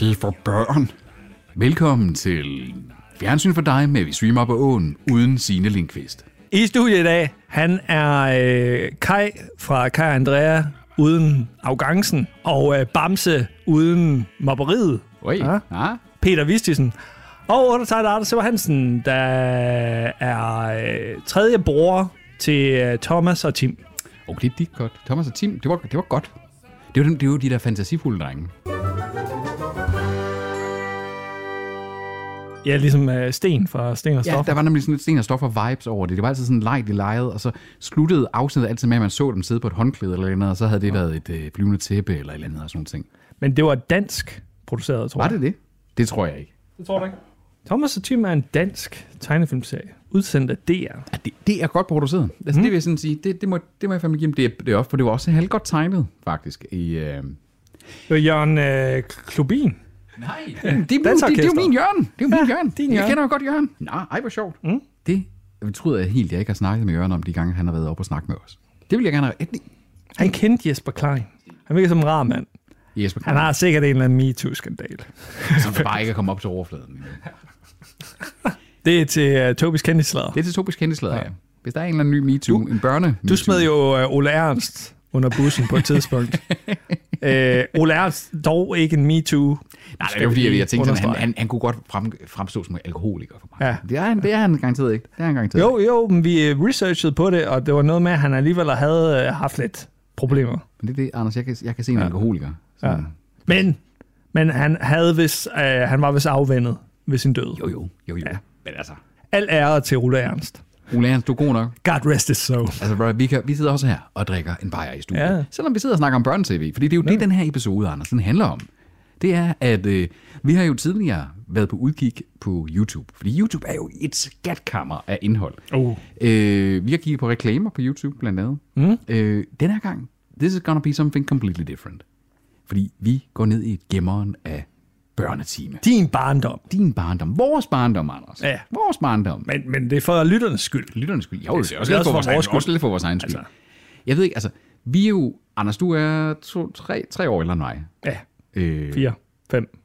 det er for børn. Velkommen til Fjernsyn for dig med Vi streamer på åen uden Signe Lindqvist. I studiet i dag, han er øh, Kai fra Kai Andrea uden arrogancen, og øh, Bamse uden mobberiet. Oj, Ja. ja. Peter Vistisen. Og undertegnet Anders Sever Hansen, der er øh, tredje bror til øh, Thomas og Tim. Oh, det er dit godt. Thomas og Tim, det var, det var godt. Det var, dem, det var de der fantasifulde drenge. Ja, ligesom øh, Sten fra Sten og Ja, Stoffer. der var nemlig sådan lidt sten og stoffer vibes over det. Det var altid sådan leg, de legede, og så sluttede afsnittet altid med, at man så dem sidde på et håndklæde eller noget, og så havde det været et øh, flyvende tæppe eller et eller andet og sådan ting. Men det var dansk produceret, tror Var jeg. det det? Det tror jeg ikke. Det tror du ikke? Thomas og Tim er en dansk tegnefilmserie, udsendt af DR. Ja, det, det er godt produceret. Altså, mm. det vil jeg sådan sige, det, det, må, det må jeg fandme give dem. Det, er, det er også, for det var også halvt godt tegnet, faktisk. I, øh... Det var Jørgen øh, Klubin. Nej, det, det, er, det, det, det, er jo min Jørgen. Det er jo min Ja, Jørgen. din Jeg Jørgen. kender jo godt Jørgen. Nå, ej, hvor sjovt. Mm. Det jeg troede jeg helt, jeg ikke har snakket med Jørgen om de gange, han har været oppe og snakke med os. Det vil jeg gerne have. Han kendte Jesper Klein. Han virker som en rar mand. Jesper Han har sikkert en eller anden MeToo-skandal. som bare ikke er kommet op til overfladen. Det er til uh, Tobis kendtislader. Det er til Tobias Kendeslader, ja. Hvis der er en eller anden ny MeToo, en børne Du smed jo uh, Ole Ernst under bussen på et tidspunkt. uh, Ole Ernst, dog ikke en MeToo. Nej, det er vi fordi, jeg, tænkte, sådan, han, han, han kunne godt frem, fremstå som alkoholiker for mig. Ja. Det, er, han- det er han garanteret ikke. Det er han garanteret Jo, jo, men vi øh, researchede på det, og det var noget med, at han alligevel havde uh, haft lidt problemer. Men det er det, Anders, jeg kan, jeg kan se en ja. alkoholiker. Ja. Men, men han, havde vist, uh, han var vist afvendet ved sin død. Jo, jo, jo, jo. Ja. Men altså, Al ære til Ole Ernst. Ole Ernst, du er god nok. God rest his soul. Altså, bro, vi, kan, vi sidder også her og drikker en bajer i studiet. Ja. Selvom vi sidder og snakker om børne-tv. Fordi det er jo ja. det, den her episode, Anders, den handler om. Det er, at øh, vi har jo tidligere været på udkig på YouTube. Fordi YouTube er jo et skatkammer af indhold. Oh. Øh, vi har kigget på reklamer på YouTube, blandt andet. Mm. Øh, den her gang, this is gonna be something completely different. Fordi vi går ned i gemmeren af børnetime. Din barndom. Din barndom. Vores barndom, Anders. Ja. Vores barndom. Men, men det er for lytternes skyld. Lytternes skyld. Jo, det er også lidt for vores, vores skyld. for vores egen skyld. Altså. Jeg ved ikke, altså, vi er jo... Anders, du er to, tre, tre år end mig. Ja, Øh, 4, 5.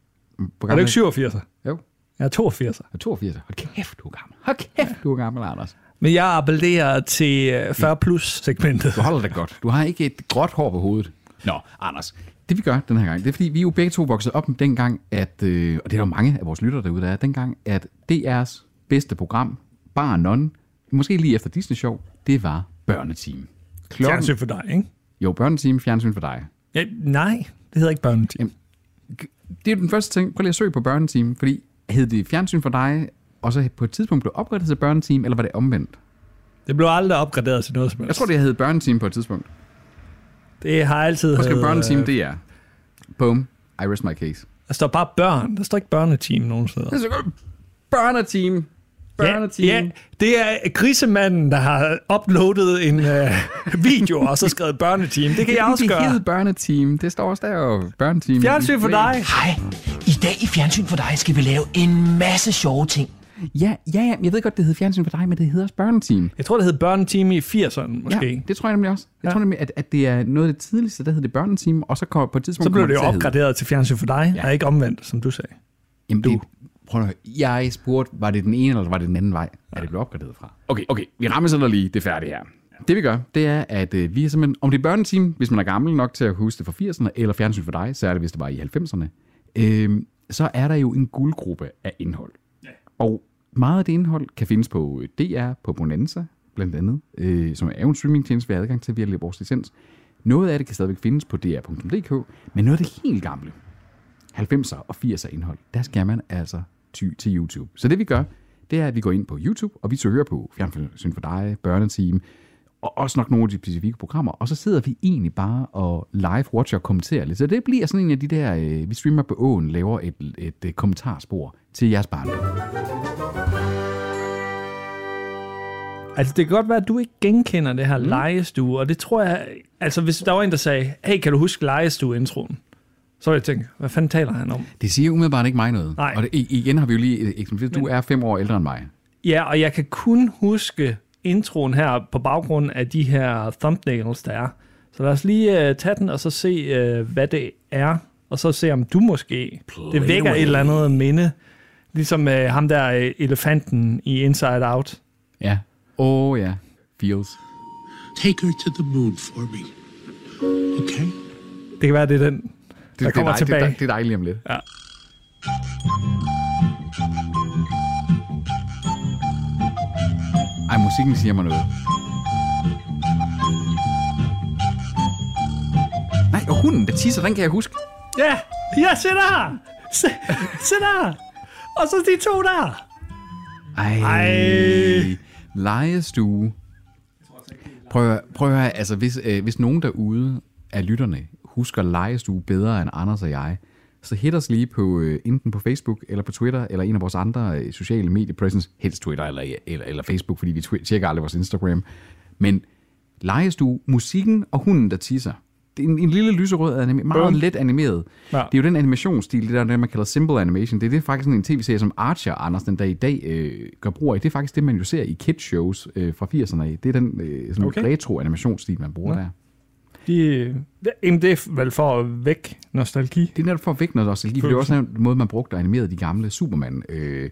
Hvor Er du ikke 87? Jo, Jeg er 82. jeg er 82. Hold kæft, du er gammel. Hold kæft, du er gammel, Anders. Men jeg appellerer til øh, 40 plus segmentet. Du holder dig godt. Du har ikke et gråt hår på hovedet. Nå, Anders. Det vi gør den her gang, det er fordi, vi er jo begge to vokset op dengang, at, øh, og det er der jo mange af vores lyttere derude, der er, dengang, at DR's bedste program, bare non, måske lige efter Disney Show, det var Børneteam. Klokken, Fjernsyn for dig, ikke? jo, Børneteam, fjernsyn for dig. Ja, nej, det hedder ikke børneteam. Det er den første ting. Prøv lige at søge på Børneteam, fordi hed det fjernsyn for dig, og så på et tidspunkt blev oprettet til Børneteam, eller var det omvendt? Det blev aldrig opgraderet til noget som Jeg helst. tror, det hed Børneteam på et tidspunkt. Det har altid heddet, Børneteam, øh, det er. Boom. I rest my case. Der står bare børn. Der står ikke børneteam nogen steder. Det er så Børneteam. Børneteam. Ja, ja, det er grisemanden, der har uploadet en øh, video, og så skrevet børneteam. Det kan jeg også Det gøre. hed Børneteam. Det står også der jo. Børneteam. Fjernsyn for dig. Hej. I dag i Fjernsyn for dig skal vi lave en masse sjove ting. Ja, ja, ja. Jeg ved godt, det hed Fjernsyn for dig, men det hedder også Børneteam. Jeg tror, det hed børneteam i 80'erne, måske. Ja, det tror jeg nemlig også. Jeg Ja. tror nemlig, at, at det er noget af det tidligste, der hed det Børneteam, og så kommer på et tidspunkt... Så blev det jo opgraderet til fjernsyn for dig, Ja. og ikke omvendt, som du sagde. Jamen, det, prøv at høre. Jeg spurgte, var det den ene, eller var det den anden vej, at det blev opgraderet fra? Okay, okay. Vi rammer så lige det færdige her. Det vi gør, det er, at øh, vi er simpelthen, om det er børneteam, hvis man er gammel nok til at huske det fra 80'erne, eller fjernsyn for dig, særligt hvis det var i 90'erne, øh, så er der jo en guldgruppe af indhold. Ja. Og meget af det indhold kan findes på øh, DR, på Bonanza, blandt andet, øh, som er jo en streamingtjeneste, vi har adgang til via vores licens. Noget af det kan stadigvæk findes på dr.dk, men noget af det helt gamle, 90'er og 80'er indhold, der skal man altså ty til YouTube. Så det vi gør, det er, at vi går ind på YouTube, og vi søger på Fjernsyn for dig, Børneteam, og også nok nogle af de specifikke programmer, og så sidder vi egentlig bare og live-watcher og kommenterer lidt. Så det bliver sådan en af de der, øh, vi streamer på åen, laver et, et, et, kommentarspor til jeres barndom. Altså, det kan godt være, at du ikke genkender det her mm. legestue, og det tror jeg... Altså, hvis der var en, der sagde, hey, kan du huske legestue-introen? Så jeg tænke, hvad fanden taler han om? Det siger umiddelbart ikke mig noget. Nej. Og det, igen har vi jo lige eksemplificeret, du er fem år ældre end mig. Ja, og jeg kan kun huske introen her på baggrund af de her thumbnails, der er. Så lad os lige uh, tage den, og så se, uh, hvad det er, og så se, om du måske... det vækker et eller andet minde. Ligesom uh, ham der uh, elefanten i Inside Out. Ja. Oh, ja. Feels. Take her to the moon for me. Okay? Det kan være, det er den, der det, kommer det, tilbage. Det, det er dejligt om lidt. Ja. Ej, musikken siger mig noget. Nej, og hunden, der tisser, den kan jeg huske. Ja, ja, se der! Se, se der! Og så de to der! Ej. Ej. Lejestue. Prøv, prøv at høre, altså hvis, øh, hvis nogen derude af lytterne husker lejestue bedre end Anders og jeg, så hit os lige på øh, enten på Facebook eller på Twitter eller en af vores andre øh, sociale mediepresence, helst Twitter eller, eller, eller Facebook, fordi vi tjekker aldrig vores Instagram. Men lejestue, musikken og hunden, der tisser. Det er en, en lille lyserød, anime, meget let animeret. Ja. Det er jo den animationsstil, det der, det man kalder simple animation. Det er det faktisk en tv-serie, som Archer, Anders, den der i dag øh, gør brug af. Det er faktisk det, man jo ser i kids shows øh, fra 80'erne af. Det er den øh, sådan Okay. okay. retro animationsstil, man bruger Nå. der. De, jamen, det er vel for at væk nostalgi. Det er netop for at vække noget nostalgi, for det er også en måde, man brugte og animerede de gamle Superman, øh,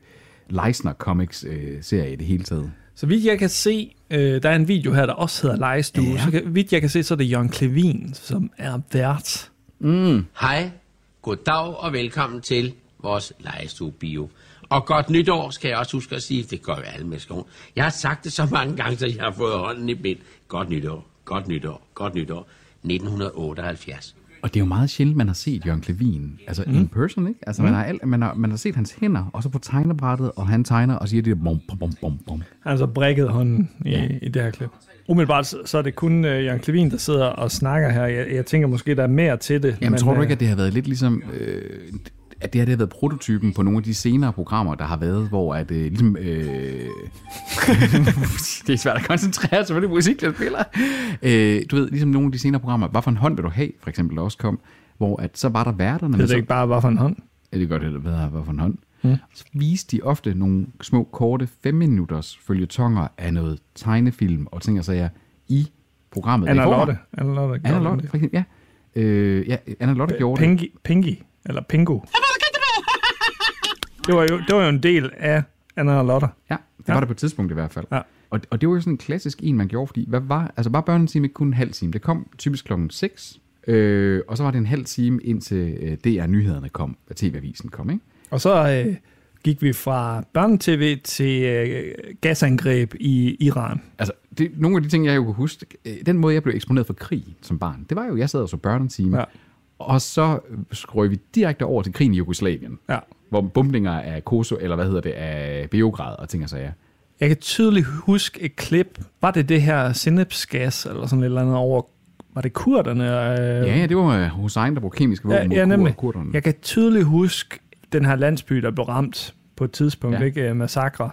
Leisner Comics øh, serie i det hele taget. Så vidt jeg kan se, øh, der er en video her, der også hedder Legestue. Ja. Så kan, vidt jeg kan se, så er det Jørgen Klevin, som er vært. Hej, goddag og velkommen til vores legestue bio. Og godt nytår skal jeg også huske at sige, det gør alle mennesker. Jeg har sagt det så mange gange, så jeg har fået hånden i bind. Godt nytår, godt nytår, godt nytår. 1978. Og det er jo meget sjældent, man har set Jørgen Klevin, altså mm. in person, ikke? Altså, mm. man, har alt, man, har, man har set hans hænder, og så på tegnebrættet, og han tegner og siger det der bom, bom, bom, bom, bom. Han har så brækket hånden i, ja. i det her klip. Umiddelbart så, er det kun øh, Jørgen Klevin, der sidder og snakker her. Jeg, jeg tænker måske, der er mere til det. Jamen, men, tror du øh, ikke, at det har været lidt ligesom... Øh, at det her det har været prototypen på nogle af de senere programmer, der har været, hvor at øh, ligesom... Øh, det er svært at koncentrere sig på det musik, der spiller. Øh, du ved, ligesom nogle af de senere programmer, hvad for en hånd vil du have, for eksempel, der også kom, hvor at, så var der værterne... Det er det ikke bare, hvad for en hånd. Ja, det er godt, det ved hvad for en hånd. Mm. Så viste de ofte nogle små, korte, fem minutters følgetonger af noget tegnefilm og ting og sager i programmet. Anna. Lotte. Anna Lotte. Anna Lotte, for eksempel, ja. Øh, ja, Anna Lotte gjorde det. Pinky, Pinky, eller Pingo. Det var, jo, det var jo en del af Anna Lotte. Ja, det Ja. var det på et tidspunkt i hvert fald. Ja. Og, og det var jo sådan en klassisk en, man gjorde, fordi hvad var, altså var børnetime ikke kun en halv time? Det kom typisk klokken 6, øh, og så var det en halv time indtil øh, DR-nyhederne kom, og TV-avisen kom, ikke? Og så øh, gik vi fra børnetv til øh, gasangreb i Iran. Altså, det, nogle af de ting, jeg jo kunne huske, øh, den måde, jeg blev eksponeret for krig som barn, det var jo, jeg sad og så børnetime, Ja. ja. og så skrøg vi direkte over til krigen i Jugoslavien, Ja. Hvor bombninger af Kosovo, eller hvad hedder det, af Beograd og ting og sager. Jeg kan tydeligt huske et klip. Var det det her sinapsgas, eller sådan et eller andet over... Var det kurderne? Øh, Ja, ja, det var øh, Hussein, der brugte kemiske våben ja, mod ja, nemlig. kurderne. Jeg kan tydeligt huske den her landsby, der blev ramt på et tidspunkt, ja. Ikke? Øh, Massakre,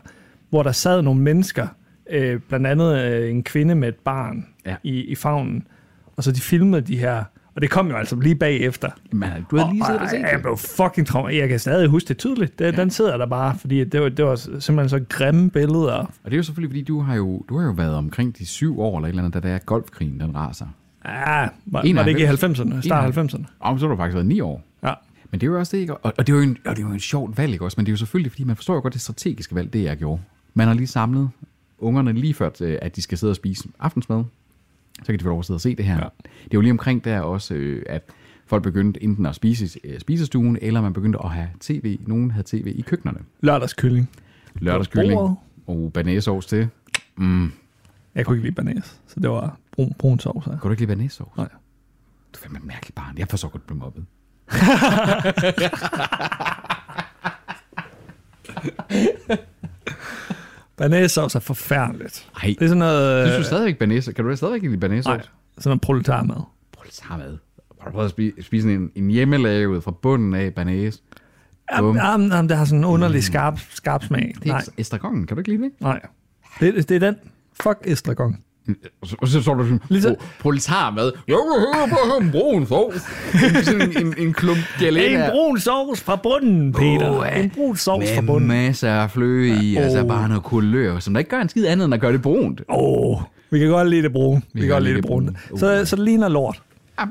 hvor der sad nogle mennesker, øh, blandt andet øh, en kvinde med et barn Ja. i, i favnen, og så de filmede de her, og det kom jo altså lige bagefter. Men, du havde lige siddet og set jeg det. blev fucking traumatiseret. Jeg kan stadig huske det tydeligt. Det, ja. Den sidder der bare, fordi det var, det var simpelthen så grimme billeder. Og det er jo selvfølgelig, fordi du har jo, du har jo været omkring de syv år, eller et eller andet, da der er golfkrigen, den raser. Ah, var, var det ikke i 90'erne? Start 90'erne? Og så har du faktisk været ni år. Ja. Men det er jo også det, ikke? Og, og det er jo en, og det er jo en sjovt valg, ikke også? Men det er jo selvfølgelig, fordi man forstår jo godt det strategiske valg, det jeg gjorde. Man har lige samlet ungerne lige før, at de skal sidde og spise aftensmad. Så kan de få lov at sidde og se det her. Ja. Det er jo lige omkring der også, øh, at folk begyndte enten at spise i øh, spisestuen, eller man begyndte at have tv. Nogen havde tv i køkkenerne. Lørdagskylling. Lørdagskylling og banæsovs til. Mm. Jeg kunne ikke lide banæs, så det var brun, brun sovs. Kan du ikke lide banæsovs? Nej. Du er fandme et mærkeligt barn. Jeg forstår godt, du blev mobbet. Banæssauce er forfærdeligt. Ej. Det er sådan noget... Synes du stadigvæk banæs? Kan du stadigvæk lide banæs? Nej, sådan noget proletarmad. Proletarmad. Har du prøvet at spise, spise sådan en, en hjemmelavet fra bunden af banæs? Jamen, jamen, jamen, det har sådan en underlig skarp, skarp smag. Det er Nej, estragongen. Kan du ikke lide det? nej. Det, det er den. Fuck estragon. Og så, står du sådan, så- pro- proletarmad. Jeg vil høre på en brun sovs. sådan en, en, klump gelé En der. brun sovs fra bunden, Peter. Åh, ja. En brun sovs fra Med bunden. masser af fløde i, altså Åh. bare noget kulør, som der ikke gør en skid andet end at gøre det brunt. Åh, oh, vi kan godt lide det brune. Vi, kan godt lide det brune. brune. Så, så det ligner lort. Ja.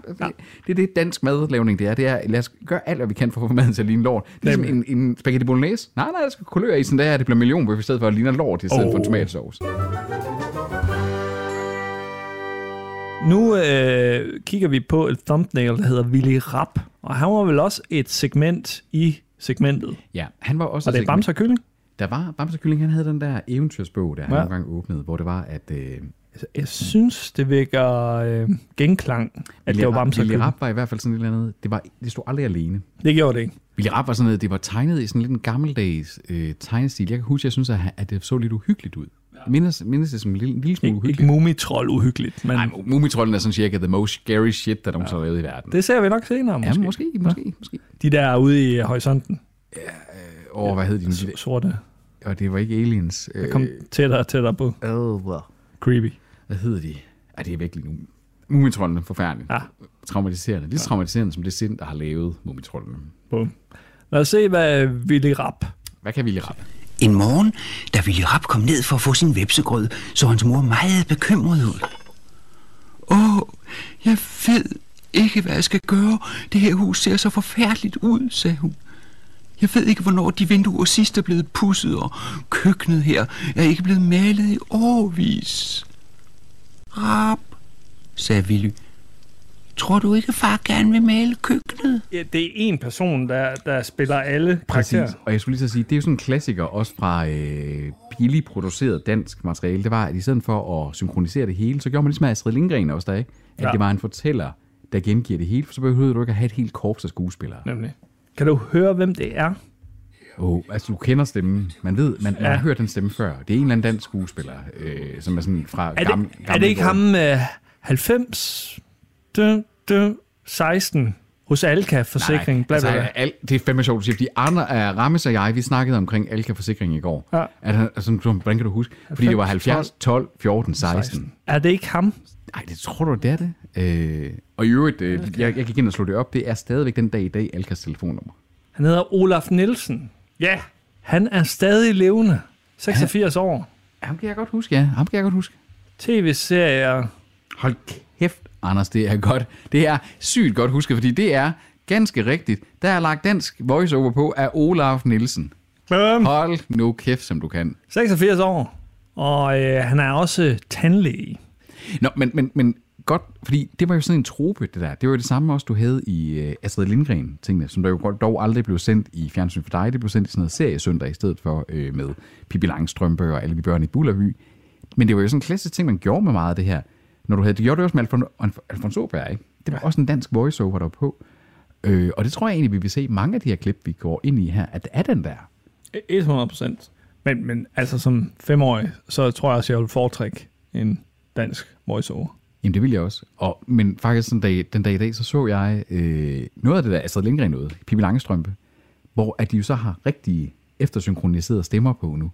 Det er det dansk madlavning, det er. Det er, lad os gøre alt, hvad vi kan for at få maden til at ligne lort. Det er ligesom en, en spaghetti bolognese. Nej, nej, der skal kulør i, sådan der, det bliver millionbøf, i stedet for at det ligner lort, i stedet oh. for en tomatsauce. Nu øh, kigger vi på et thumbnail, der hedder Willy Rap. Og han var vel også et segment i segmentet. Ja, han var også... Og det er et Bamse og Kylling. Der var Bamse Kylling, han havde den der eventyrsbog, der han Ja. nogle gange åbnede, hvor det var, at... Øh, Jeg synes, det vækker øh, genklang, at det var Bamse og Willy Kylling. Rap var i hvert fald sådan et eller andet... Det, var, det stod aldrig alene. Det gjorde det ikke. Willy Rap var sådan noget, det var tegnet i sådan lidt en gammeldags øh, tegnestil. Jeg kan huske, jeg synes, at, at det så lidt uhyggeligt ud. Ja. Mindes, mindes det som en lille, lille smule Ikke, uhyggeligt. ikke mumitrol uhyggeligt, men Nej, Mumitrollen er sådan cirka the most scary shit, der nogensinde har lavet i verden. det ser vi nok senere ja, måske. måske, måske, måske. De der ude i horisonten, Åh, hvad hed de? s- sorte, Og det var ikke aliens. Øh, kom tættere og tættere på. øh, Creepy. hvad hedder de? Ej, det er væk lige nu. Mumitrollene, forfærdeligt. Ja. Traumatiserende. Lige så traumatiserende som det sind, der har lavet Mumitrollene. Bum. Lad os se, hvad Willy Rap. Hvad kan Willy Rap? En morgen, da Willy Rapp kom ned for at få sin vepsegrød, så hans mor meget bekymret ud. Åh, jeg ved ikke, hvad jeg skal gøre. Det her hus ser så forfærdeligt ud, sagde hun. Jeg ved ikke, hvornår de vinduer sidst er blevet pudset, og køkkenet her er ikke blevet malet i årvis. Rap, sagde Willy. Tror du ikke, far gerne vil male køkkenet? Ja, det er en person, der, der spiller alle Præcis. karakterer. Og jeg skulle lige så sige, det er jo sådan en klassiker også fra øh, billigt produceret dansk materiale. Det var, at i stedet for at synkronisere det hele, så gjorde man ligesom Astrid Lindgren også der, ikke? At Ja. det var en fortæller, der gengiver det hele, for så behøvede du ikke at have et helt korps af skuespillere. Nemlig. Kan du høre, hvem det er? Oh, altså, du kender stemmen. Man ved, man, man Ja. har hørt den stemme før. Det er en eller anden dansk skuespiller, øh, som er sådan fra Er det, gammel, er det ikke ham med 90, dø, dø, 16 hos Alka Forsikring? Nej, bla, altså, al, det er fandme sjovt, du siger, fordi Arne, uh, Rammes og jeg, vi snakkede omkring Alka Forsikring i går. Ja. At altså, hvordan kan du huske? Fordi det var 70, 12, 14, 16. 16. Er det ikke ham? Nej, det tror du, det er det. Øh, og i øvrigt, øh, jeg, jeg gik ind og slog det op, det er stadigvæk den dag i dag Alkas telefonnummer. Han hedder Olaf Nielsen. Ja. Han er stadig levende. 86 år. Ham kan jeg godt huske, ja. Ham kan jeg godt huske. TV-serier. Hold kæft, Anders, det er godt. Det er sygt godt husket, fordi det er ganske rigtigt. Der er lagt dansk voiceover på af Olaf Nielsen. Bum. Hold nu kæft, som du kan. 86 år. Og øh, han er også tandlæge. Nå, men, men, men godt, fordi det var jo sådan en trope, det der. Det var jo det samme også, du havde i uh, Astrid Lindgren, tingene, som der jo godt- dog aldrig blev sendt i fjernsyn for dig. Det blev sendt i sådan noget seriesøndag i stedet for øh, med Pippi Langstrømpe og alle de børn i Bullerby. Men det var jo sådan en klassisk ting, man gjorde med meget af det her. Når du havde, det gjorde det også med Alfon, Alf- Alfons Åberg, ikke? Det var også en dansk voiceover, der var på. Øh, og det tror jeg egentlig, vi vil se mange af de her klip, vi går ind i her, at det er den der. 100 procent. Men, men altså som femårig, så tror jeg også, jeg vil foretrække en dansk voiceover. Jamen, det vil jeg også. Og, men faktisk den dag, den dag i dag, så så jeg øh, noget af det der Astrid Lindgren noget, Pippi Langstrømpe, hvor at de jo så har rigtig eftersynkroniserede stemmer på nu.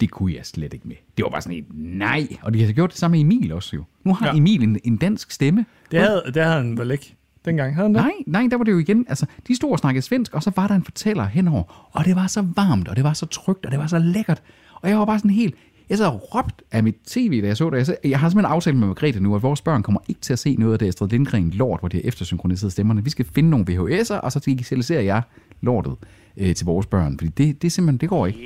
Det kunne jeg slet ikke med. Det var bare sådan en, nej. Og de har gjort det samme med Emil også jo. Nu har Ja. Emil en, en dansk stemme. Det havde, det havde han vel ikke dengang, havde han det? Nej, nej, der var det jo igen. Altså, de stod og snakkede svensk, og så var der en fortæller henover. Og det var så varmt, og det var så trygt, og det var så lækkert. Og jeg var bare sådan helt... Jeg og råbt af mit tv, da jeg så det. Jeg, sad, jeg har simpelthen aftalt med Margrethe nu, at vores børn kommer ikke til at se noget af det Astrid Lindgren lort, hvor de har eftersynkroniseret stemmerne. Vi skal finde nogle VHS'er, og så digitaliserer jeg lortet øh, til vores børn. Fordi det, det er simpelthen, det går ikke.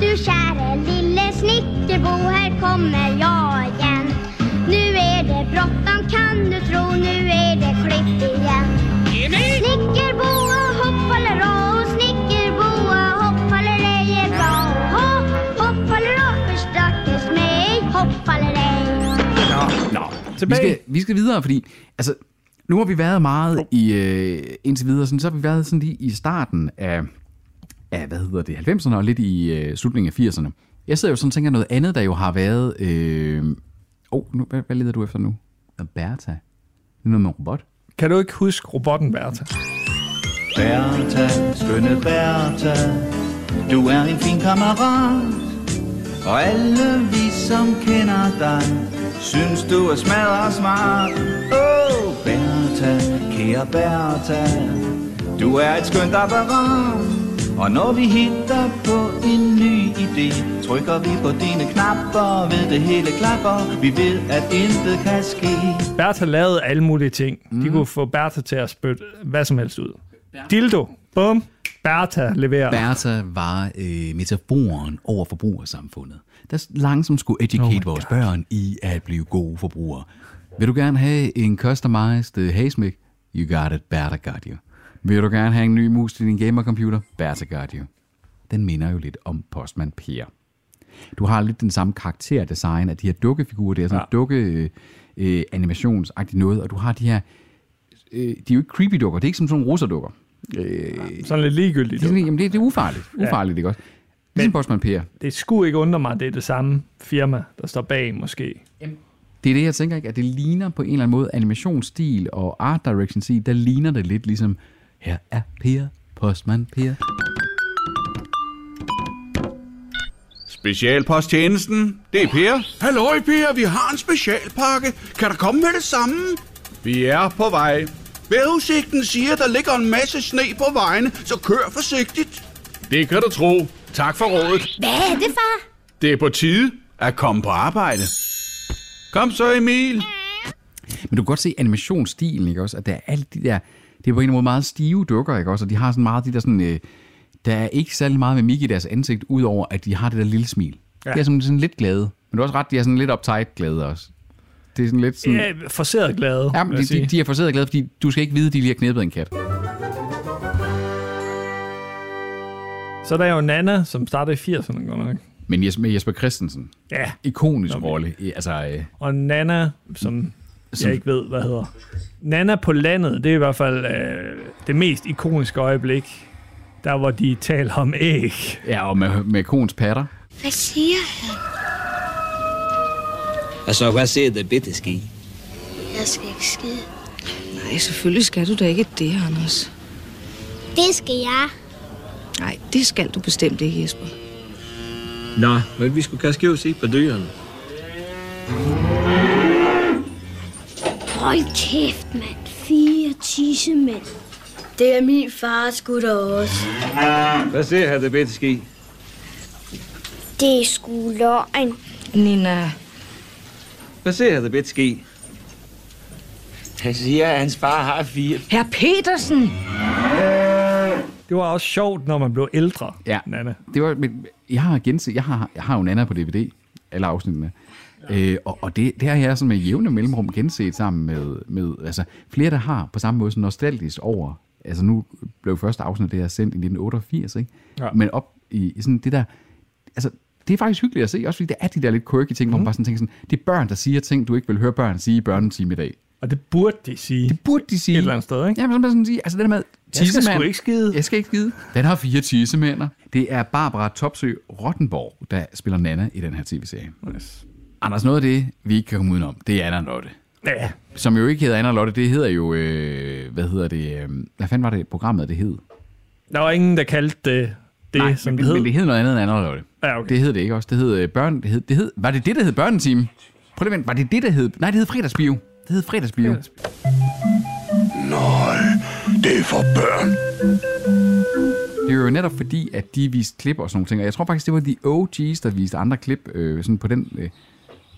Du käre lille snickerbo, här kommer jag igen. Nu är det bråttom kan du tro, nu är det klippt igen. Snickerbo, Nå, vi Tilbage. skal, vi skal videre, fordi altså, Nu har vi været meget i, øh, indtil videre, sådan, så har vi været sådan lige i starten af, af hvad hedder det, 90'erne og lidt i øh, slutningen af 80'erne. Jeg sidder jo sådan og tænker noget andet, der jo har været... Øh, oh, nu, hvad, hvad leder du efter nu? Bertha. Det er noget med en robot. Kan du ikke huske robotten Bertha? Bertha, skønne Bertha, du er en fin kammerat. Og alle vi som kender dig, synes du er smadret smart. Åh, oh, Bertha, kære Bertha, du er et skønt apparat. Og når vi hitter på en ny idé, trykker vi på dine knapper, ved det hele klapper. Vi ved, at intet kan ske. Bertha lavede alle mulige ting. Mm. De kunne få Bertha til at spytte hvad som helst ud. Dildo. Bum. Bertha leverer. Bertha var øh, metaforen over forbrugersamfundet, der langsomt skulle educate Oh vores God. børn i at blive gode forbrugere. Vil du gerne have en customized øh, hagesmæk? You got it, Bertha got you. Vil du gerne have en ny mus til din gamercomputer? Bertha got you. Den minder jo lidt om Postman Per. Du har lidt den samme karakterdesign af de her dukkefigurer. Det er sådan ja. dukke øh, øh, animationsagtigt noget, og du har de her... Øh, de er jo ikke creepy dukker, det er ikke som sådan nogle russerdukker. Øh, Sådan lidt ligegyldigt. det, er sådan, jamen det, det er ufarligt. Ufarligt, ikke også? Ligesom Postman Per. Det skulle ikke undre mig, at det er det samme firma, der står bag måske. Det er det, jeg tænker ikke, at det ligner på en eller anden måde animationsstil og art direction stil, der ligner det lidt ligesom, her er Per, Postman Per. Specialposttjenesten, det er Per. Halløj, Per, vi har en specialpakke. Kan der komme med det samme? Vi er på vej. Vejrudsigten siger, at der ligger en masse sne på vejene, så kør forsigtigt. Det kan du tro. Tak for rådet. Hvad er det, far? Det er på tide at komme på arbejde. Kom så, Emil. Men du kan godt se animationsstilen, ikke også? At der er alle de der, det er på en måde meget stive dukker, ikke også? Og de har sådan meget de der sådan, øh, der er ikke særlig meget mimik i deres ansigt, udover at de har det der lille smil. Ja. De er sådan, sådan lidt glade. Men du har også ret, de er sådan lidt uptight glade også. Det er sådan lidt sådan... Ja, forseret glade, Ja, men de, de, de er forseret glade, fordi du skal ikke vide, at de lige har knæppet en kat. Så der er jo Nana, som startede i 80'erne, godt nok. Men Jesper, Jesper Christensen, Ja, ikonisk rolle. i- Altså, øh, og Nana, som Som- jeg ikke ved, hvad hedder. Nana på landet, det er i hvert fald øh, det mest ikoniske øjeblik. Der, hvor de taler om æg. ja, og med, med kons patter. Hvad siger han? Altså, hvad siger det bitte ski? Jeg skal ikke skide. Nej, selvfølgelig skal du da ikke det, Anders. Det skal jeg. Nej, det skal du bestemt ikke, Jesper. Nå, men vi skulle kaste jo se på dyrene. Hold kæft, mand. Fire tissemænd. Det er min fars gutter også. Hvad siger her det bitte ski? Det er sgu løgn. Nina, Hvad det bitte ski? Han siger, at hans far har fire. herr Petersen! Det var også sjovt, når man blev ældre, Ja. Nana. Det var, men jeg har genset, jeg har, jeg har jo Nana på DVD, alle afsnittene. Øh, og, og det, det har jeg sådan med jævne mellemrum genset sammen med, med altså, flere, der har på samme måde sådan nostalgisk over. Altså nu blev første afsnit det her sendt i 1988, ikke? Ja. Men op i, i sådan det der, altså det er faktisk hyggeligt at se, også fordi det er de der lidt quirky ting, mm. hvor man bare sådan tænker sådan, det er børn, der siger ting, du ikke vil høre børn sige i børnetime i dag. Og det burde de sige. Det burde de sige. Et eller andet sted, ikke? Ja, men så sådan sige, altså det der med Jeg skal sgu ikke skide. Jeg skal ikke skide. Den har fire tissemænder. Det er Barbara Topsø Rottenborg, der spiller Nana i den her tv-serie. Yes. Anders, noget af det, vi ikke kan komme udenom, det er Anna Lotte. Ja, Som jo ikke hedder Anna Lotte, det hedder jo, øh, hvad hedder det, øh, hvad fanden var det programmet, det hed? der var ingen, der kaldte det, det Nej, som men, det hed. men det hed noget andet end Anna og Lotte. Ja, okay. Det hed det ikke også. Det hed øh, børn, det hed, det hed, var det det, der hed børneteam? Prøv lige at vente, var det det, der hed, nej, det hed fredagsbio. Det hed fredagsbio. Nej, det er for børn. Det er jo netop fordi, at de viste klip og sådan nogle ting. Og jeg tror faktisk, det var de OG's, der viste andre klip øh, sådan på den... Øh.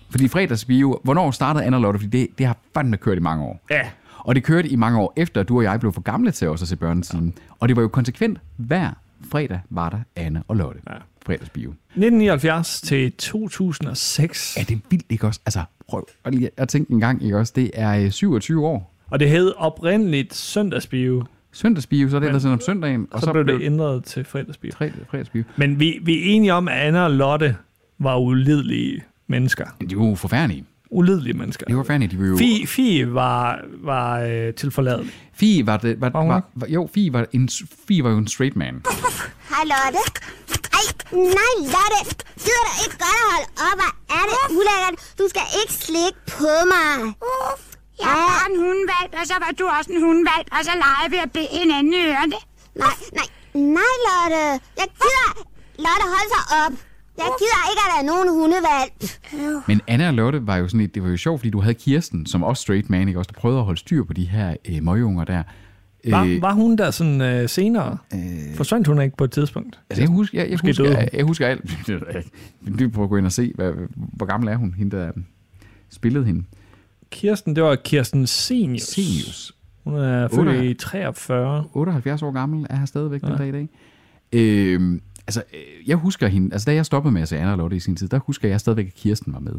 Fordi fredagsbio... Hvornår startede Anna og Lotte? Fordi det, det har fandme kørt i mange år. Ja, Og det kørte i mange år efter, at du og jeg blev for gamle til også at se børnetimen. Og det var jo konsekvent. Hver fredag var der Anne og Lotte. Ja. Fredagsbio. 1979 til 2006. Ja, det er vildt, ikke også? Altså, prøv at tænke en gang, ikke også? Det er øh, 27 år. Og det hed oprindeligt søndagsbio, Søndagsbio, så er det ellers om søndagen. og så, så blev det ændret til fredagsbio. fredagsbio. Men vi, vi er enige om, at Anna og Lotte var ulidelige mennesker. De er jo forfærdelige. Ulidelige mennesker. Det var fandme, de var jo... Fie, Fie var, var øh, tilforladelig. Fie var det... Var, Var var, var, jo, Fie var, en, Fie var jo en straight man. Hej Lotte. Ej, nej Lotte. Du ikke godt at holde op? Hvor er det ulækkert? Du skal ikke slikke på mig. Jeg er bare en hundevalg, og så var du også en hundevalg, og så leger vi at bede hinanden i ørerne. Nej, nej, nej Lotte. Jeg gider... Lotte, hold så op. Jeg gider ikke at være nogen hundevalg. Men Anna og Lotte var jo sådan et, det var jo sjovt, fordi du havde Kirsten, som også straight man, ikke? Også, der prøvede at holde styr på de her øh, møgunger der. Var, var hun der sådan øh, senere? Øh, Forsvandt hun ikke på et tidspunkt? Altså, jeg husker, jeg, jeg, husker, jeg, jeg husker alt. Du prøver at gå ind og se, hvad, hvor gammel er hun, hende der spillede hende. Kirsten, det var Kirsten Senius. Senius. Hun er født i 43. 78 år gammel er her stadigvæk ja. den dag i dag. Øhm, altså, øh, jeg husker hende, altså da jeg stoppede med at se Anna og Lotte i sin tid, der husker jeg stadigvæk, at Kirsten var med.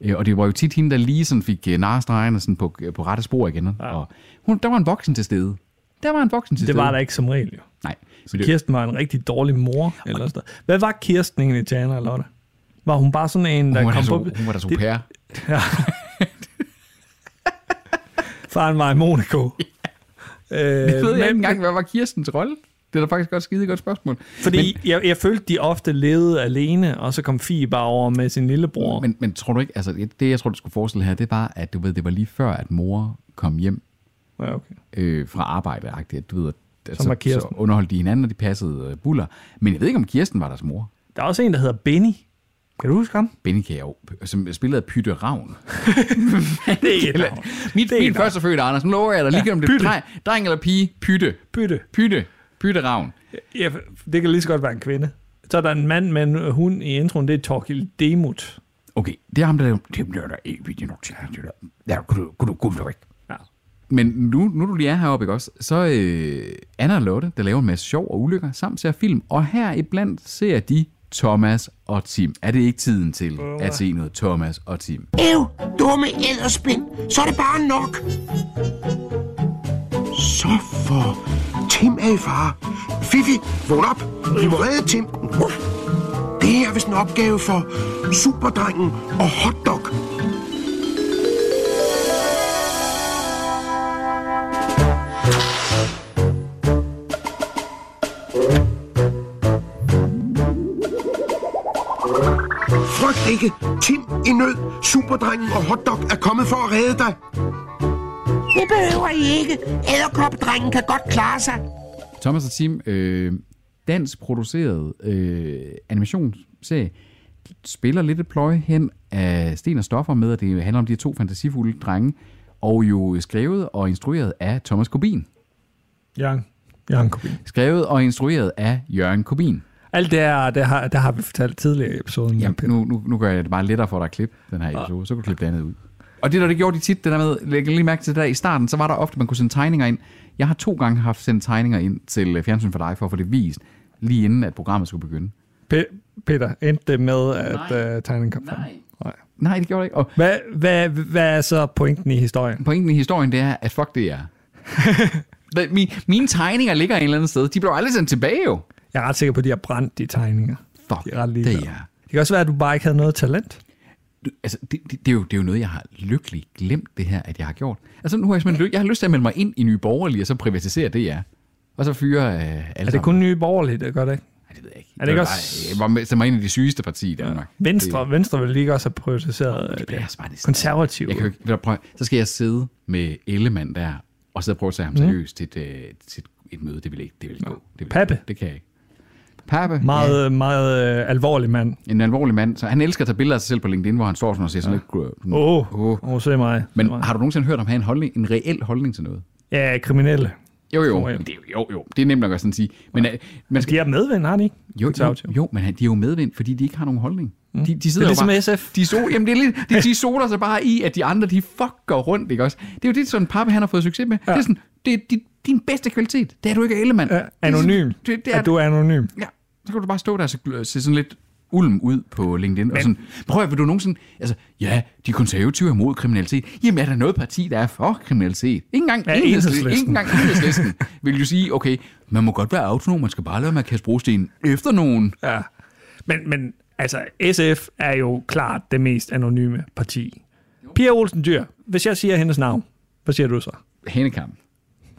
Øh, og det var jo tit hende, der lige sådan fik øh, narestregerne sådan på, på rette spor igen. Ja. Og hun, der var en voksen til stede. Der var en voksen til Det stede. var der ikke som regel, jo. Nej. Så Kirsten var en rigtig dårlig mor. Eller sådan noget. Hvad var Kirsten egentlig til Anna og Lotte? Var hun bare sådan en, der Hun kom deres, på... hun var au Det- pair. Ja. Faren var i Monaco. Øh, Jeg ved men- ikke engang, hvad var Kirstens rolle? Det er da faktisk godt skide godt spørgsmål. Fordi men, jeg, jeg følte, de ofte levede alene, og så kom Fie bare over med sin lillebror. Men, men tror du ikke, altså det, det jeg tror, du skulle forestille her, det var, at du ved, det var lige før, at mor kom hjem Ja, okay. øh, fra arbejde, at du ved, at, så, så underholdt de hinanden, og de passede øh, buller. Men jeg ved ikke, om Kirsten var deres mor. Der er også en, der hedder Benny. Kan du huske ham? Benny kan jeg jo, som spillede Pytte Ravn. det er ikke et navn. Mit, Det min første fødte, Anders, nu lover jeg dig, lige Ja, om det Pytte. dreng, dreng eller pige, Pytte. Pytte. Pytte. Pytte Ravn. Ja, det kan lige så godt være en kvinde. Så er der en mand med en hund i introen, det er Torkild Demut. Okay, det er ham, der det bliver der nok til. Ja, kunne du, kunne du, kunne du ikke. Men nu, nu du lige er heroppe, ikke også, så øh, Anna og Lotte, der laver en masse sjov og ulykker, samt ser film, og her iblandt ser de Thomas og Tim. Er det ikke tiden til at se noget Thomas og Tim? Ev, dumme æderspind. Så er det bare nok. Så for... Tim er i fare. Fifi, vågn op. Vi må redde Tim. Det her er vist en opgave for Superdrengen og Hotdog. Frygt ikke. Tim i nød. Superdrengen og Hotdog er kommet for at redde dig. Det behøver I ikke. Æderkoppedrengen kan godt klare sig. Thomas og Tim, øh, dansk produceret øh, animationsserie, spiller lidt et pløje hen af Sten og Stoffer med, at det handler om de her to fantasifulde drenge, og jo skrevet og instrueret af Thomas Kobin. Jørgen. Jørgen Kubin. Skrevet og instrueret af Jørgen Kobin. Alt det her, det har, det har vi fortalt tidligere i episoden. Jamen, nu, nu, nu gør jeg det bare lettere for dig at klippe den her episode, så kan du klippe det andet ud. Og det der, det gjorde de tit, det der med, læg lige mærke til det der, i starten, så var der ofte, man kunne sende tegninger ind. Jeg har to gange haft sendt tegninger ind til øh, Fjernsyn for dig, for at få det vist, lige inden at programmet skulle begynde. Pe- Peter, endte det med, at uh, tegningen kom frem? Nej. Nej, det gjorde det ikke. Og Hvad, hvad, hvad er så pointen i historien? pointen i historien, det er, at fuck det er. Hvad- Min, mine tegninger ligger et eller andet sted. De blev aldrig sendt tilbage jo. Jeg er ret sikker på, at de har brændt de tegninger. Fuck, de er ret det er. Det kan også være, at du bare ikke havde noget talent. Altså, det, det, det, er jo, det er jo noget, jeg har lykkeligt glemt det her, at jeg har gjort. Altså, nu har jeg simpelthen ly- jeg har lyst til at melde mig ind i Nye Borgerlige, og så privatisere det, jeg Og så fyre øh, alle Er det kun nye borgerlige, det gør det ikke? Nej, det ved jeg ikke. Er det ikke var også- jeg var med, mig ind i de sygeste parti i Danmark. Venstre, Det, Venstre vil lige også have prioritiseret øh, det bliver det. bare det Konservative. Jeg kan jo ikke, ved du, prøv, så skal jeg sidde med Ellemann der, og så prøve at tage ham Mm. seriøst til et, øh, til et, møde. Det vil ikke, det vil ikke gå. Det vil Pappe. Ikke, det kan jeg ikke. Pappe. Meget, ja. meget øh, alvorlig mand. En alvorlig mand. Så han elsker at tage billeder af sig selv på LinkedIn, hvor han står sådan og ser sådan lidt... Åh, oh, oh, se mig. Men Se mig. har du nogensinde hørt om at have en, holdning, en reel holdning til noget? Ja, kriminelle. Jo, jo. Det, jo, jo. Det er nemt nok at sådan sige. Men, ja. man De er medvind, har de ikke? jo, jo, jo, men han- de er jo medvind, fordi de ikke har nogen holdning. De, de Mm. Det sidder er ligesom bare, SF. De, so, jamen, det er lidt, de, de soler sig bare i, at de andre, de fucker rundt, ikke også? Det er jo det, sådan Pappe, han har fået succes med. Ja. Det er sådan, det er din bedste kvalitet. Det er du ikke Ellemann. Ja, anonym. Det, det, det er, At du er anonym. Ja, så kan du bare stå der og se, se sådan lidt ulm ud på LinkedIn. Men, og sådan, prøv at vil du nogensinde... Altså, ja, de konservative er mod kriminalitet. Jamen, er der noget parti, der er for kriminalitet? Ikke engang Ja, enhedslisten. Ikke engang enhedslisten vil jo sige, okay, man må godt være autonom, man skal bare lade med at kaste brosten efter nogen. Ja. Men, men altså, SF er jo klart det mest anonyme parti. Pia Olsen Dyr. Hvis jeg siger hendes navn, hvad siger du så?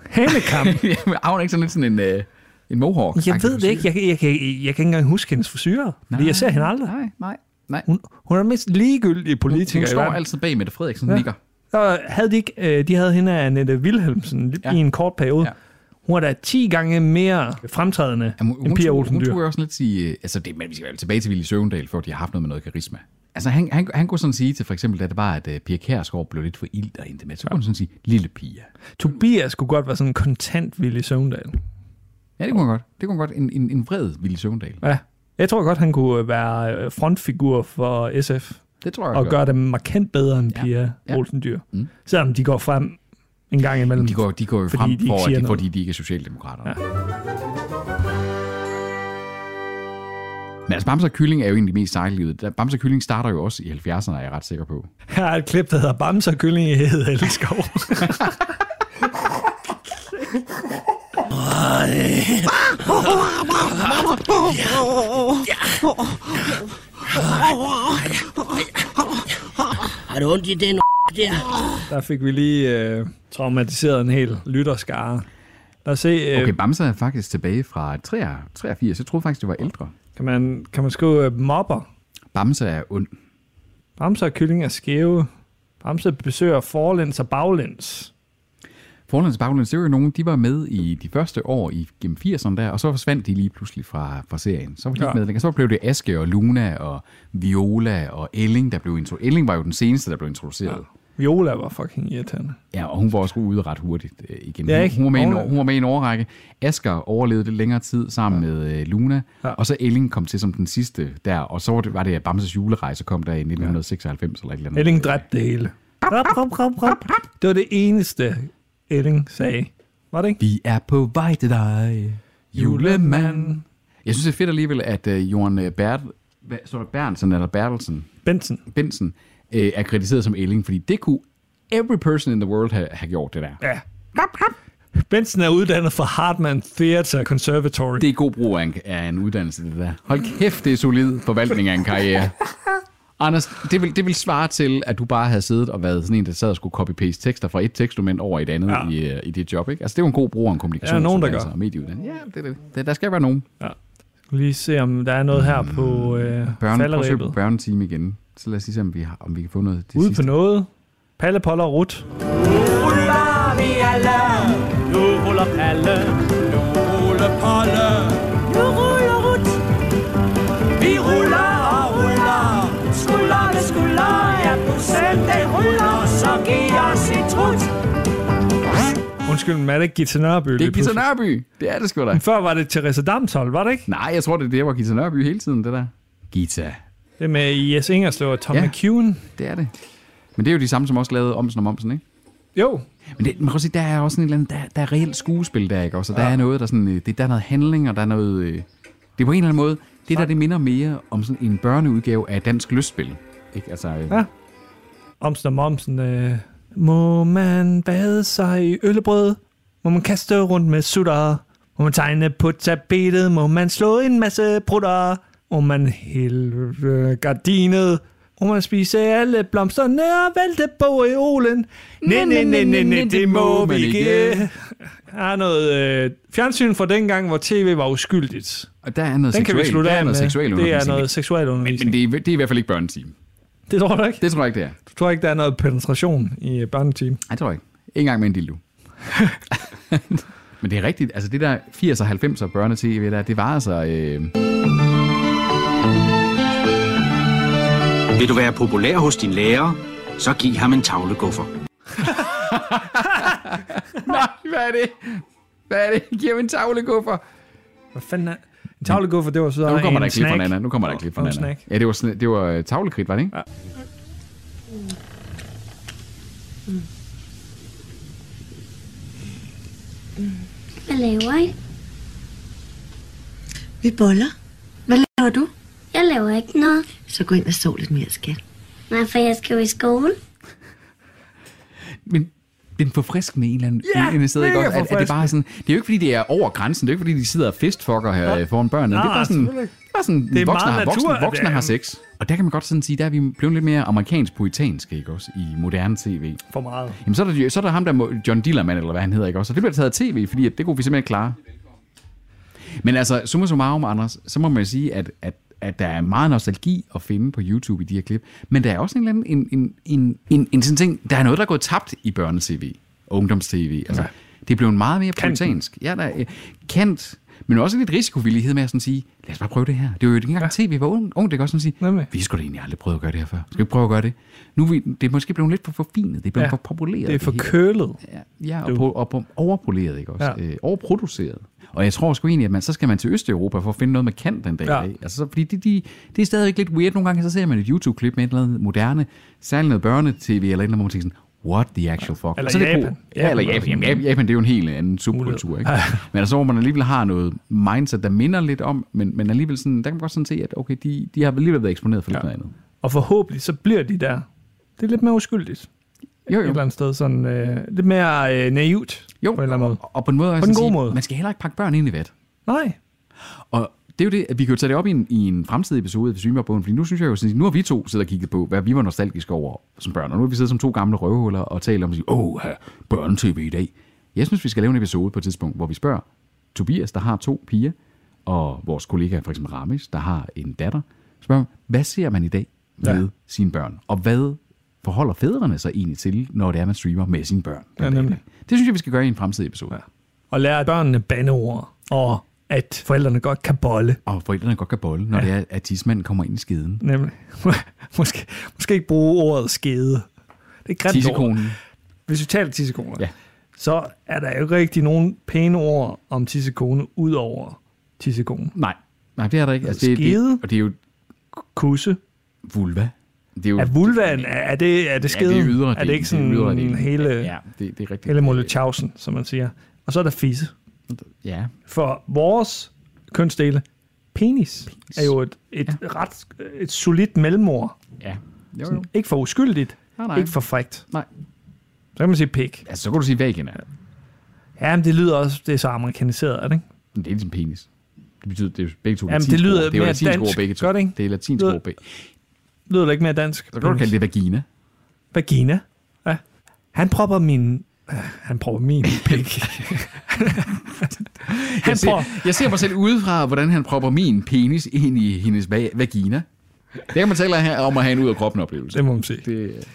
Hanekam. Hanekam? Har hun ikke sådan lidt sådan en, øh, en mohawk? jeg ved det ikke. Jeg, jeg, jeg, jeg, jeg kan ikke engang huske hendes frisyrer. Fordi jeg ser hende aldrig. Nej, nej, nej. Hun, hun er den mest ligegyldige politiker Hun i står altid bag Mette Frederiksen, Ja. nikker. Så havde de ikke, øh, de havde hende af Annette Wilhelmsen ja. i en kort periode. Ja. Hun er da 10 gange mere fremtrædende Jamen, end Pia tog- Olsen hun Dyr. tog jo også lidt sige, øh, altså det, men vi skal tilbage til Ville Søvendal, for de har haft noget med noget karisma. Altså han, han, han kunne sådan sige til for eksempel, da det var, at uh, Pia Kjærsgaard blev lidt for ild og endte med, så kunne hun sådan sige, lille Pia. Tobias kunne godt være sådan en kontant Willy Søvndal. Ja, det kunne han godt. Det kunne han godt. En, en, en vred Ville Søvendal. Ja. Jeg tror godt, han kunne være øh, frontfigur for SF. Det tror jeg Og gøre det markant bedre end Pia Ja. ja. Olsen Dyr. Mm. Selvom de går frem en gang imellem. De går, de går jo frem, de for, de, fordi de ikke er socialdemokrater. Ja. Men altså, Bamse og Kylling er jo egentlig mest sejlivet. Bamse og Kylling starter jo også i 70'erne, er jeg ret sikker på. Her er et klip, der hedder Bamse og Kylling i Hede Elskov. Har du ondt i den der? Der fik vi lige øh, traumatiseret en hel lytterskare. Lad os se, øh, Okay, Bamse er faktisk tilbage fra 83. Jeg troede faktisk, det var ældre. kan, man, kan man skrive øh, mobber? Bamse er ond. Bamse og Kylling er skæve. Bamse besøger forlæns og baglæns. Forlands Baglands, det var jo nogen, de var med i de første år i gennem 80'erne der, og så forsvandt de lige pludselig fra, fra serien. Så var de Ja. ikke med længere. Så blev det Aske og Luna og Viola og Elling, der blev introduceret. Elling var jo den seneste, der blev introduceret. Ja. Viola var fucking irriterende. Ja, og hun var også ude ret hurtigt øh, igen. Ja, Hun- ikke? Hun, var med en, Hun- var med i en årrække. Asger overlevede lidt længere tid sammen ja. med øh, Luna, ja. og så Elling kom til som den sidste der, og så var det, var det Bamses julerejse kom der i 1996 eller et eller andet. Elling dræbte det hele. Rap, rap, rap, rap. Det var det eneste, Elling sagde. Var det ikke? Vi er på vej til dig, julemand. Jeg synes, det er fedt alligevel, at uh, Johan øh, Bert, hvad, står der Bernsen eller Bertelsen? Benson. Benson øh, er krediteret som Elling, fordi det kunne every person in the world have, have gjort det der. Ja. Benson er uddannet fra Hartman Theatre Conservatory. Det er god brug af en, af en uddannelse, det der. Hold kæft, det er solid forvaltning af en karriere. Anders, det vil, det vil svare til, at du bare havde siddet og været sådan en, der sad og skulle copy-paste tekster fra et tekstdokument over i et andet ja. i, øh, i dit job, ikke? Altså, det er jo en god brug af en kommunikation. Ja, nogen, der gør. Og medieuddannelse. Ja, det, er det, der skal være nogen. Ja. Skal lige se, om der er noget her på øh, Børne, prøv at søge på igen. Så lad os lige se, om vi, har, om vi kan få noget til Ude sidst. på noget. Palle, Polle og Rut. ruller vi alle. Nu ruller Palle, nu ruller Polle. Nu ruller Rut. Vi ruller og ruller, skulder ved skulder. Ja, bussen den ruller, så giv os et trut. Undskyld, men er det ikke Gita Nørby? Det er Gita Nørby. Det er det sgu da. Men før var det Therese Damshold, var det ikke? Nej, jeg tror, det, det var Gita Nørby hele tiden, det der. Gita. Det er med Jes Ingerslev og Tom Ja. McEwen. Det er det. Men det er jo de samme, som også lavede Omsen om Omsen, ikke? Jo. Men det, man kan også sige, der er også sådan en eller anden, der, der er reelt skuespil der, ikke? Og der er noget, der sådan, øh, det, der er noget handling, og der er noget, øh, det er på en eller anden måde, det der, det minder mere om sådan en børneudgave af dansk lystspil. Ikke? Altså, øh, Ja. Omsen og Momsen. Øh, må man bade sig i øllebrød? Må man kaste rundt med sutter? Må man tegne på tapetet? Må man slå en masse prutter? Må man hælde øh, gardinet? Må man spise alle blomsterne og vælte boreolen? Nej, nej, nej, nej, nej, det må vi ikke. Der er noget øh, fjernsyn fra dengang, hvor tv var uskyldigt. Og der er noget Den kan vi slutte der er af noget med. Det er noget seksuel undervisning. Men, men det, er, det er i hvert fald ikke børneteam. Det tror du ikke? Det tror jeg ikke, det er. Du tror ikke, der er noget penetration i øh, børneteam? Nej, tror jeg ikke. Ikke engang med en dildo. Men det er rigtigt. Altså det der 80'er og 90'er børnetv der, det var altså... Øh... Vil du være populær hos din lærer, så giv ham en tavleguffer. Nej, hvad er det? Hvad er det? Giv mig en tavleguffer. Hvad fanden er... En tavleguffer, det var så Nu kommer der et klip fra. Nana. Nu kommer der et klip fra Nana. Ja, det var, sådan- det var øh, tavlekridt, var det ikke? Ja. Hvad laver I? Vi boller. Hvad laver du? Jeg laver ikke noget. Så gå ind og sov lidt mere, skat. Nej, for jeg skal jo i skole. Men den forfriskende en eller anden Ja, en eller anden sted, ikke? også? At, at det, bare er sådan, det er jo ikke, fordi det er over grænsen. Det er jo ikke, fordi de sidder og festfucker her Ja. ja. foran børnene. det er Nej, bare sådan, bare sådan, Det er voksne, meget har, voksne, voksne det er- har sex. Og der kan man godt sådan sige, der er vi blevet lidt mere amerikansk poetanske, ikke også, i moderne tv. For meget. Jamen, så er der, så er der ham der, John Dillermand, eller hvad han hedder, ikke også? Og det bliver taget af tv, fordi at det kunne vi simpelthen klare. Men altså, summa summarum, Anders, så må man jo sige, at, at, at der er meget nostalgi at finde på YouTube i de her klip. Men der er også en eller anden, en, en, en, en, en sådan ting, der er noget, der er gået tabt i børne-tv, ungdoms-tv. Altså, ja. Det er blevet meget mere poetansk. Ja, der kant, men også lidt risikovillighed med at sådan sige, lad os bare prøve det her. Det var jo ikke engang ja. tv, var ung, ung, det kan også sådan sige, vi skulle da egentlig aldrig prøve at gøre det her før. Skal vi prøve at gøre det? Nu er vi, det er måske blevet lidt for forfinet, det er blevet Ja. for populeret. Det er for kølet. Ja, ja og, på, og på, overpoleret, ikke også? Ja. Øh, overproduceret. Og jeg tror sgu egentlig, at man, så skal man til Østeuropa for at finde noget med kant den dag. Ja. Ja. Altså, så, fordi det, de, det er stadigvæk lidt weird. Nogle gange så ser man et YouTube-klip med et eller andet moderne, særligt noget børnetv eller et eller andet, hvor man tænker sådan, what the actual fuck. Eller Og så det Japan. cool. Ja, eller Japan. Jamen, Japan, Japan, det er jo en helt anden subkultur, ikke? Men altså, hvor man alligevel har noget mindset, der minder lidt om, men, men alligevel sådan, der kan man godt sådan se, at okay, de, de har alligevel været eksponeret for lidt Ja. noget andet. Og forhåbentlig så bliver de der. Det er lidt mere uskyldigt. Jo, Et jo. eller andet sted sådan øh, lidt mere øh, naivt. Jo, på en eller anden måde. Og på en måde, På den gode sige, måde. man skal heller ikke pakke børn ind i vat. Nej. Og det er jo det, at vi kan jo tage det op i en, i en fremtidig episode af Streamerbogen, fordi nu synes jeg jo, sådan, nu har vi to siddet og kigget på, hvad vi var nostalgiske over som børn, og nu har vi siddet som to gamle røvhuller og talt om, at åh, her, børne-tv i dag. Jeg synes, vi skal lave en episode på et tidspunkt, hvor vi spørger Tobias, der har to piger, og vores kollega, for eksempel Ramis, der har en datter, spørger, hvad ser man i dag med ja. sine børn? Og hvad forholder fædrene sig egentlig til, når det er, man streamer med sine børn? Ja, nemlig. Det synes jeg, vi skal gøre i en fremtidig episode. Ja. Og lære børnene bandeord. Og at forældrene godt kan bolle. Og forældrene godt kan bolle, når Ja. det er, at tidsmanden kommer ind i skeden. Nemlig. måske, måske ikke bruge ordet skede. Det er. Tissekonen. Hvis vi taler tissekoner, Ja. så er der jo ikke rigtig nogen pæne ord om tissekone, ud over tissekone. Nej, nej, det er der ikke. Altså, det, Skede. det, og det er jo Kusse. vulva. Det er jo, Er vulvaen, er det, er det skeden? Ja, det er ydre Er det ikke det sådan ydre del. hele, Ja, det, det er rigtigt. hele Molletjausen, som man siger. Og så er der fisse. Ja. For vores kønsdele, penis, penis. er jo et, et ja. ret et solidt mellemord. Ja. Jo, Sådan, jo. ikke for uskyldigt, Nej, nej. ikke for frækt. Nej. Så kan man sige pik. Altså, så kan du sige vagina. Ja, men det lyder også, det er så amerikaniseret, er det ikke? Men det er ligesom penis. Det betyder, det er begge to Jamen, det lyder ord. Det er jo mere latinske dansk. ord begge to. Gør det ikke? Det er latinske Lyder- ord begge. Lyder det ikke mere dansk? Så kan du kalde det vagina. Vagina. Ja. Han propper min... øh, Han propper min pik. Jeg ser, jeg ser mig selv udefra, hvordan han propper min penis ind i hendes va- vagina. Det kan man tale her om at have en ud af kroppen oplevelse. Det må man sige. Det,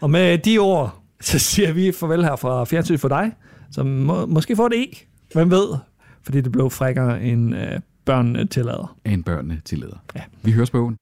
Og med de ord, så siger vi farvel her fra Fjernsyn for dig, som må, måske får det ikke. Hvem ved? Fordi det blev frækkere end øh, børn tillader. en børnene tillader. Ja. Vi høres på ugen.